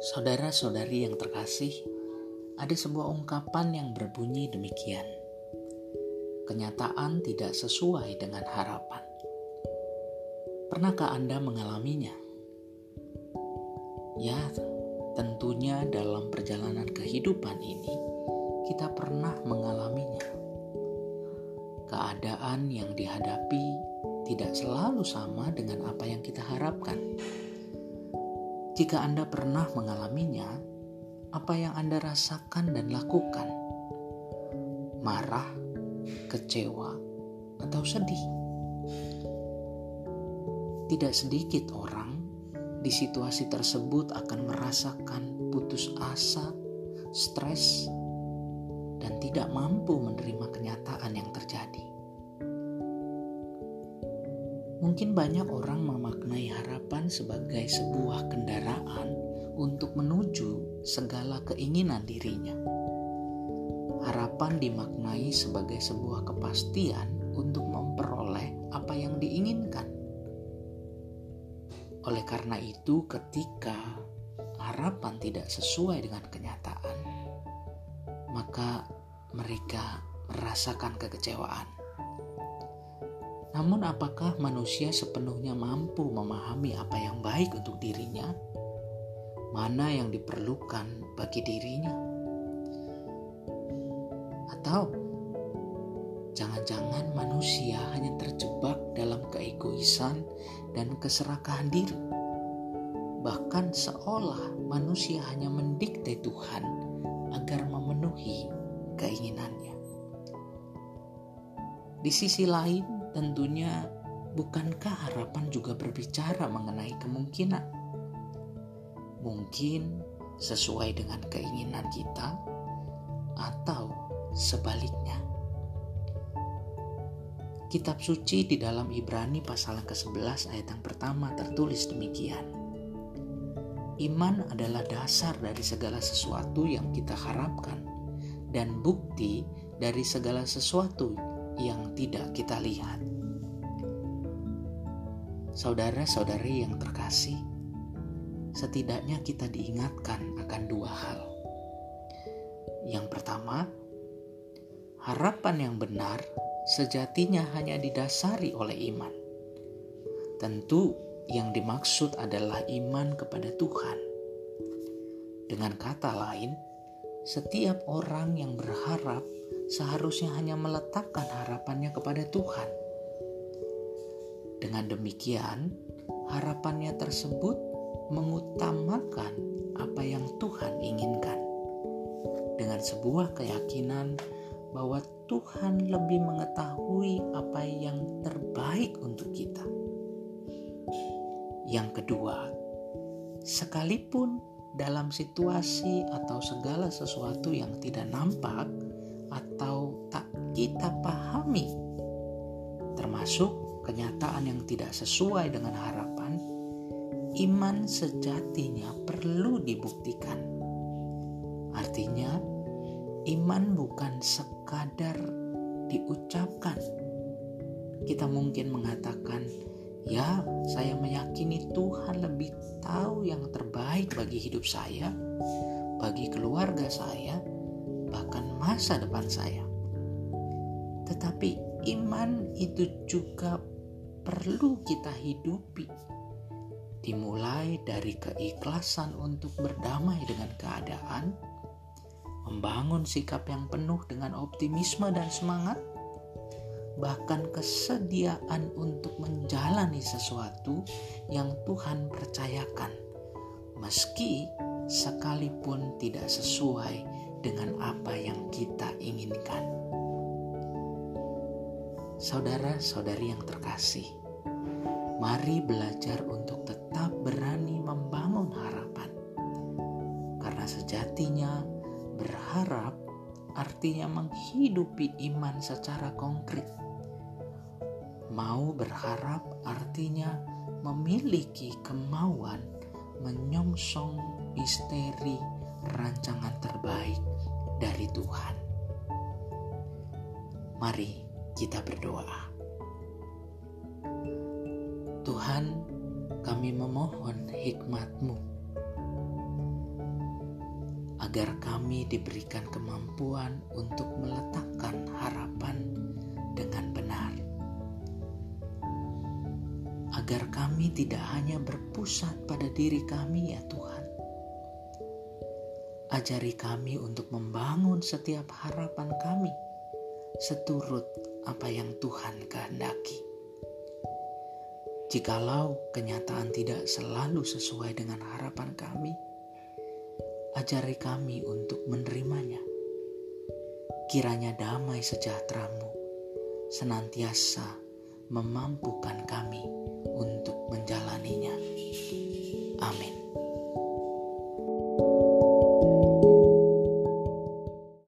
Saudara-saudari yang terkasih, ada sebuah ungkapan yang berbunyi demikian. Kenyataan tidak sesuai dengan harapan. Pernahkah Anda mengalaminya? Ya, tentunya dalam perjalanan kehidupan ini kita pernah mengalaminya. Keadaan yang dihadapi tidak selalu sama dengan apa yang kita harapkan. Jika Anda pernah mengalaminya, apa yang Anda rasakan dan lakukan? Marah, kecewa, atau sedih? Tidak sedikit orang di situasi tersebut akan merasakan putus asa, stres, dan tidak mampu menerima kenyataan yang terjadi. Mungkin banyak orang memaknai harapan sebagai sebuah kendaraan untuk menuju segala keinginan dirinya. Harapan dimaknai sebagai sebuah kepastian untuk memperoleh apa yang diinginkan. Oleh karena itu, ketika harapan tidak sesuai dengan kenyataan, maka mereka merasakan kekecewaan. Namun, apakah manusia sepenuhnya mampu memahami apa yang baik untuk dirinya? Mana yang diperlukan bagi dirinya? Atau jangan-jangan manusia hanya terjebak dalam keegoisan dan keserakahan diri? Bahkan seolah manusia hanya mendikte Tuhan agar memenuhi keinginannya. Di sisi lain, tentunya bukankah harapan juga berbicara mengenai kemungkinan? Mungkin sesuai dengan keinginan kita atau sebaliknya. Kitab suci di dalam Ibrani pasal ke-11 ayat yang pertama tertulis demikian. Iman adalah dasar dari segala sesuatu yang kita harapkan dan bukti dari segala sesuatu yang tidak kita lihat. Saudara-saudari yang terkasih, setidaknya kita diingatkan akan dua hal. Yang pertama, harapan yang benar sejatinya hanya didasari oleh iman. Tentu, yang dimaksud adalah iman kepada Tuhan. Dengan kata lain, setiap orang yang berharap seharusnya hanya meletakkan harapannya kepada Tuhan. Dengan demikian, harapannya tersebut mengutamakan apa yang Tuhan inginkan. Dengan sebuah keyakinan bahwa Tuhan lebih mengetahui apa yang terbaik untuk kita. Yang kedua, sekalipun dalam situasi atau segala sesuatu yang tidak nampak, kita pahami, termasuk kenyataan yang tidak sesuai dengan harapan, iman sejatinya perlu dibuktikan. Artinya, iman bukan sekadar diucapkan. Kita mungkin mengatakan, "Ya, saya meyakini Tuhan lebih tahu yang terbaik bagi hidup saya, bagi keluarga saya, bahkan masa depan saya. Tetapi iman itu juga perlu kita hidupi. Dimulai dari keikhlasan untuk berdamai dengan keadaan, membangun sikap yang penuh dengan optimisme dan semangat, bahkan kesediaan untuk menjalani sesuatu yang Tuhan percayakan, meski sekalipun tidak sesuai dengan apa yang kita inginkan. Saudara-saudari yang terkasih, mari belajar untuk tetap berani membangun harapan. Karena sejatinya berharap artinya menghidupi iman secara konkret. Mau berharap artinya memiliki kemauan menyongsong misteri rancangan terbaik dari Tuhan. Mari kita berdoa. Tuhan, kami memohon hikmat-Mu agar kami diberikan kemampuan untuk meletakkan harapan dengan benar, agar kami tidak hanya berpusat pada diri kami, ya Tuhan. Ajari kami untuk membangun setiap harapan kami seturut apa yang Tuhan kehendaki. Jikalau kenyataan tidak selalu sesuai dengan harapan kami, ajari kami untuk menerimanya. Kiranya damai sejahteramu senantiasa memampukan kami untuk menjalaninya. Amin.